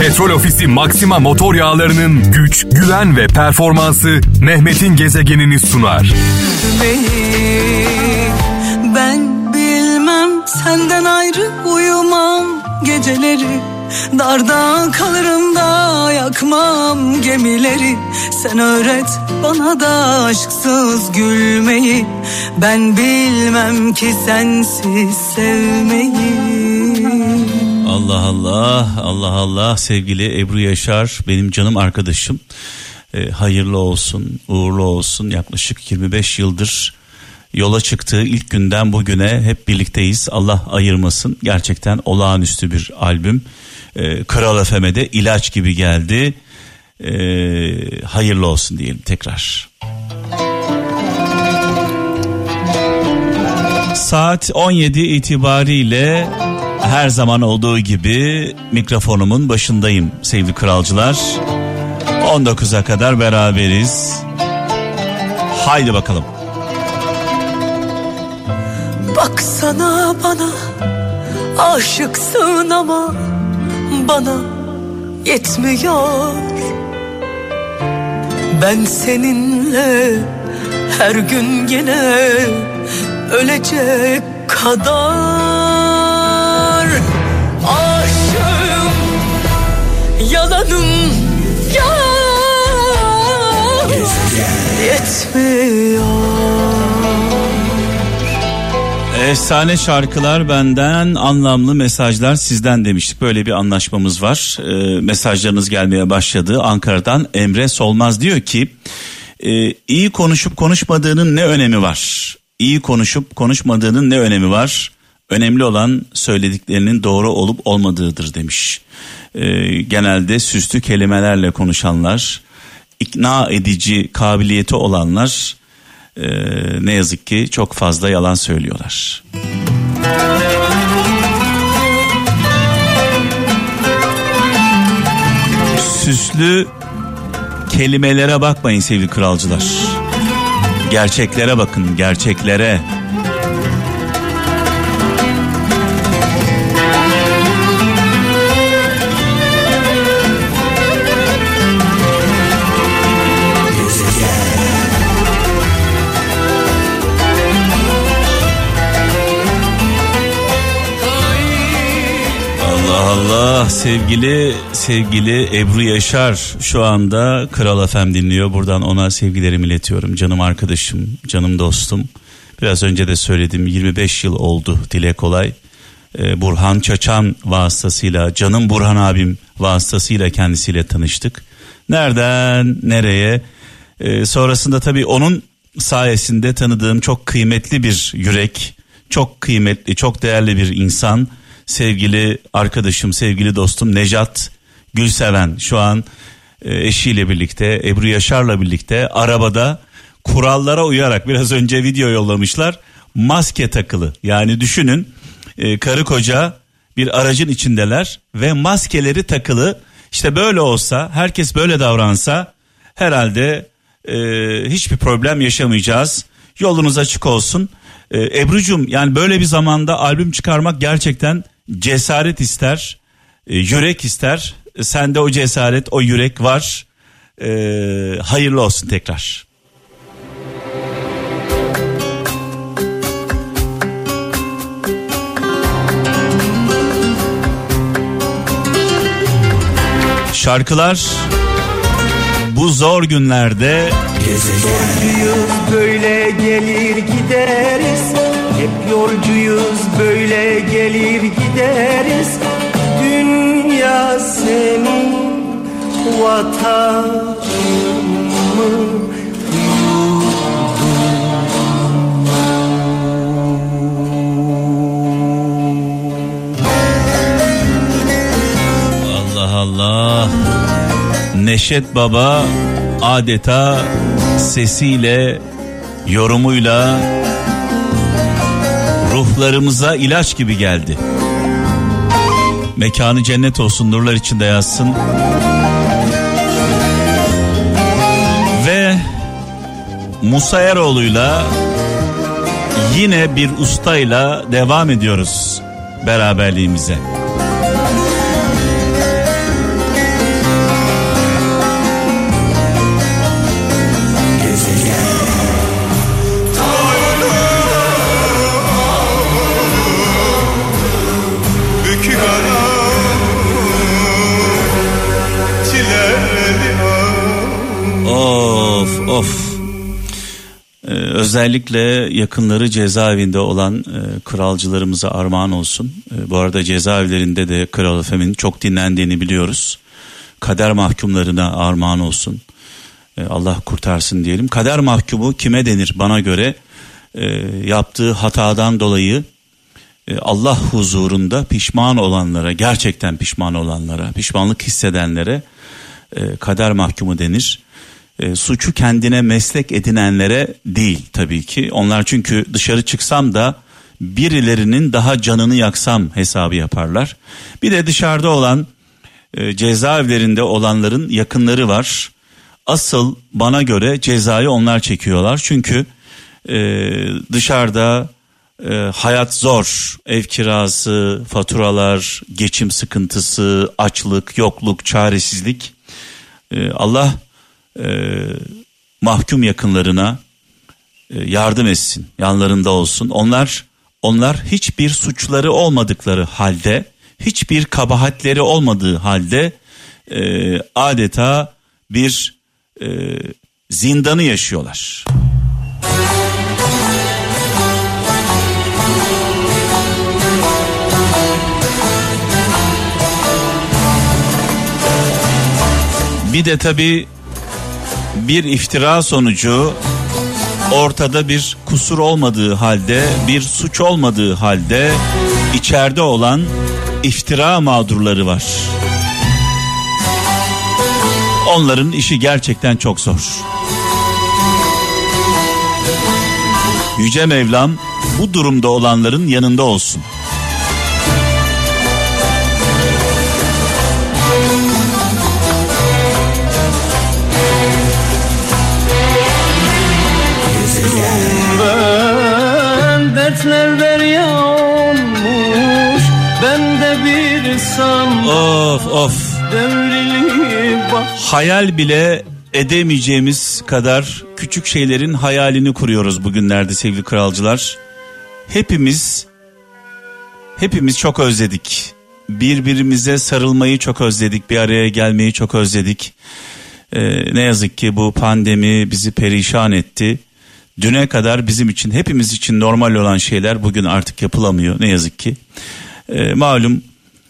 Petrol Ofisi Maxima motor yağlarının güç, güven ve performansı Mehmet'in gezegenini sunar. Ben bilmem senden ayrı uyumam. Geceleri Darda kalırım da yakmam gemileri. Sen öğret bana da aşksız gülmeyi. Ben bilmem ki sensiz sevmeyi Allah Allah, Allah Allah sevgili Ebru Yaşar benim canım arkadaşım. E, hayırlı olsun, uğurlu olsun. Yaklaşık 25 yıldır yola çıktığı ilk günden bugüne hep birlikteyiz. Allah ayırmasın. Gerçekten olağanüstü bir albüm. E, Kral FM'e de ilaç gibi geldi. E, hayırlı olsun diyelim tekrar. Saat 17 itibariyle her zaman olduğu gibi mikrofonumun başındayım sevgili kralcılar. 19'a kadar beraberiz. Haydi bakalım. Baksana bana aşıksın ama bana yetmiyor Ben seninle her gün yine ölecek kadar yalanım ya yetmiyor Efsane şarkılar benden, anlamlı mesajlar sizden demiştik. Böyle bir anlaşmamız var. Ee, mesajlarınız gelmeye başladı. Ankara'dan Emre Solmaz diyor ki, e, iyi konuşup konuşmadığının ne önemi var? İyi konuşup konuşmadığının ne önemi var? Önemli olan söylediklerinin doğru olup olmadığıdır demiş. Ee, genelde süslü kelimelerle konuşanlar, ikna edici kabiliyeti olanlar e, ne yazık ki çok fazla yalan söylüyorlar. Süslü kelimelere bakmayın sevgili kralcılar. Gerçeklere bakın, gerçeklere. Allah sevgili sevgili Ebru Yaşar şu anda Kral FM dinliyor. Buradan ona sevgilerimi iletiyorum. Canım arkadaşım, canım dostum. Biraz önce de söyledim 25 yıl oldu dile kolay. Ee, Burhan Çaçan vasıtasıyla, canım Burhan abim vasıtasıyla kendisiyle tanıştık. Nereden nereye? Ee, sonrasında tabii onun sayesinde tanıdığım çok kıymetli bir yürek, çok kıymetli, çok değerli bir insan sevgili arkadaşım, sevgili dostum Nejat Gülseven şu an e, eşiyle birlikte, Ebru Yaşar'la birlikte arabada kurallara uyarak biraz önce video yollamışlar. Maske takılı. Yani düşünün e, karı koca bir aracın içindeler ve maskeleri takılı. İşte böyle olsa, herkes böyle davransa herhalde e, hiçbir problem yaşamayacağız. Yolunuz açık olsun. E, Ebru'cum yani böyle bir zamanda albüm çıkarmak gerçekten cesaret ister, e, yürek ister. E, Sende o cesaret, o yürek var. E, hayırlı olsun tekrar. Şarkılar bu zor günlerde Yolcuyuz böyle gelir gideriz. Hep yolcuyuz böyle gelir gideriz. Dünya senin vatanın. mı Neşet Baba adeta sesiyle yorumuyla ruhlarımıza ilaç gibi geldi. Mekanı cennet olsun nurlar içinde yazsın. Ve Musa Eroğlu'yla yine bir ustayla devam ediyoruz beraberliğimize. Özellikle yakınları cezaevinde olan e, kralcılarımıza armağan olsun. E, bu arada cezaevlerinde de Kral Efem'in çok dinlendiğini biliyoruz. Kader mahkumlarına armağan olsun. E, Allah kurtarsın diyelim. Kader mahkumu kime denir bana göre? E, yaptığı hatadan dolayı e, Allah huzurunda pişman olanlara, gerçekten pişman olanlara, pişmanlık hissedenlere e, kader mahkumu denir. E, suçu kendine meslek edinenlere değil tabii ki. Onlar çünkü dışarı çıksam da birilerinin daha canını yaksam hesabı yaparlar. Bir de dışarıda olan e, cezaevlerinde olanların yakınları var. Asıl bana göre cezayı onlar çekiyorlar. Çünkü e, dışarıda e, hayat zor. Ev kirası, faturalar, geçim sıkıntısı, açlık, yokluk, çaresizlik. E, Allah e, mahkum yakınlarına e, yardım etsin, yanlarında olsun. Onlar onlar hiçbir suçları olmadıkları halde, hiçbir kabahatleri olmadığı halde e, adeta bir e, zindanı yaşıyorlar. Bir de tabi bir iftira sonucu ortada bir kusur olmadığı halde, bir suç olmadığı halde içeride olan iftira mağdurları var. Onların işi gerçekten çok zor. Yüce Mevlam bu durumda olanların yanında olsun. Dertler derya olmuş Ben de bir sam Of of. hayal bile edemeyeceğimiz kadar küçük şeylerin hayalini kuruyoruz bugünlerde sevgili kralcılar. Hepimiz hepimiz çok özledik. Birbirimize sarılmayı çok özledik. Bir araya gelmeyi çok özledik. Ee, ne yazık ki bu pandemi bizi perişan etti. Düne kadar bizim için hepimiz için normal olan şeyler bugün artık yapılamıyor ne yazık ki. Ee, malum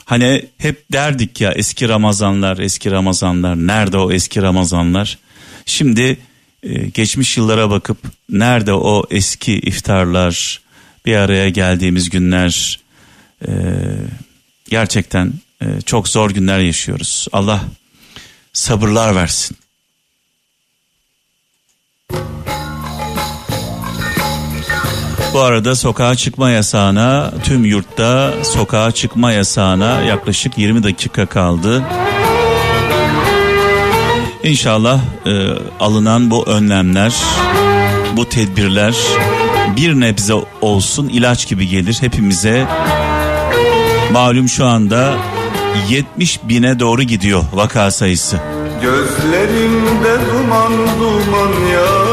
Hani hep derdik ya eski Ramazanlar, eski Ramazanlar, nerede o eski Ramazanlar? Şimdi e, geçmiş yıllara bakıp nerede o eski iftarlar, bir araya geldiğimiz günler, e, gerçekten e, çok zor günler yaşıyoruz. Allah sabırlar versin. Bu arada sokağa çıkma yasağına tüm yurtta sokağa çıkma yasağına yaklaşık 20 dakika kaldı. İnşallah e, alınan bu önlemler, bu tedbirler bir nebze olsun ilaç gibi gelir hepimize. Malum şu anda 70 bine doğru gidiyor vaka sayısı. Gözlerimde duman duman yaş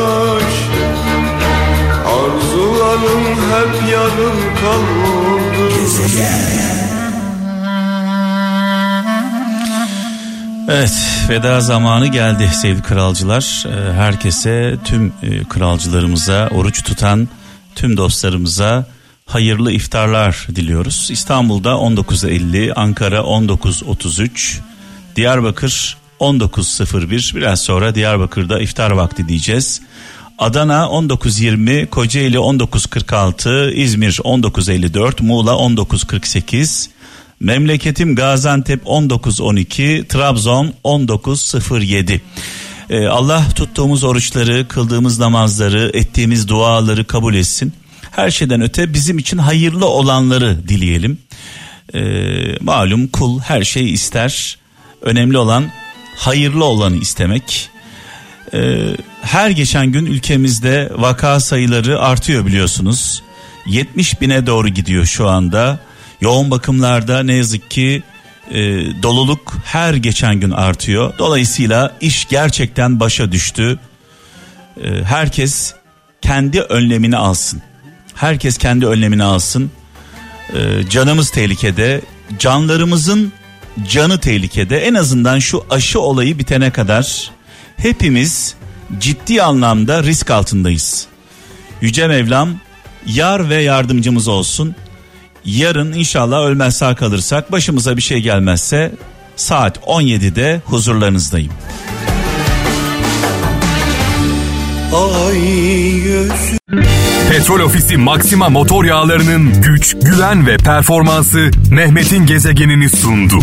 Arzularım hep yarım kaldı Evet veda zamanı geldi sevgili kralcılar. Ee, Herkese tüm e, kralcılarımıza oruç tutan tüm dostlarımıza hayırlı iftarlar diliyoruz. İstanbul'da 19.50, Ankara 19.33, Diyarbakır 19.01 biraz sonra Diyarbakır'da iftar vakti diyeceğiz. Adana 19.20, Kocaeli 19.46, İzmir 19.54, Muğla 19.48, Memleketim Gaziantep 19.12, Trabzon 19.07. Ee, Allah tuttuğumuz oruçları, kıldığımız namazları, ettiğimiz duaları kabul etsin. Her şeyden öte bizim için hayırlı olanları dileyelim. Ee, malum kul her şeyi ister. Önemli olan hayırlı olanı istemek. Ee, her geçen gün ülkemizde vaka sayıları artıyor biliyorsunuz. 70 bine doğru gidiyor şu anda. Yoğun bakımlarda ne yazık ki e, doluluk her geçen gün artıyor. Dolayısıyla iş gerçekten başa düştü. E, herkes kendi önlemini alsın. Herkes kendi önlemini alsın. E, canımız tehlikede, canlarımızın canı tehlikede. En azından şu aşı olayı bitene kadar hepimiz ciddi anlamda risk altındayız. Yüce Mevlam yar ve yardımcımız olsun. Yarın inşallah ölmez sağ kalırsak başımıza bir şey gelmezse saat 17'de huzurlarınızdayım. Petrol Ofisi Maxima motor yağlarının güç, güven ve performansı Mehmet'in gezegenini sundu.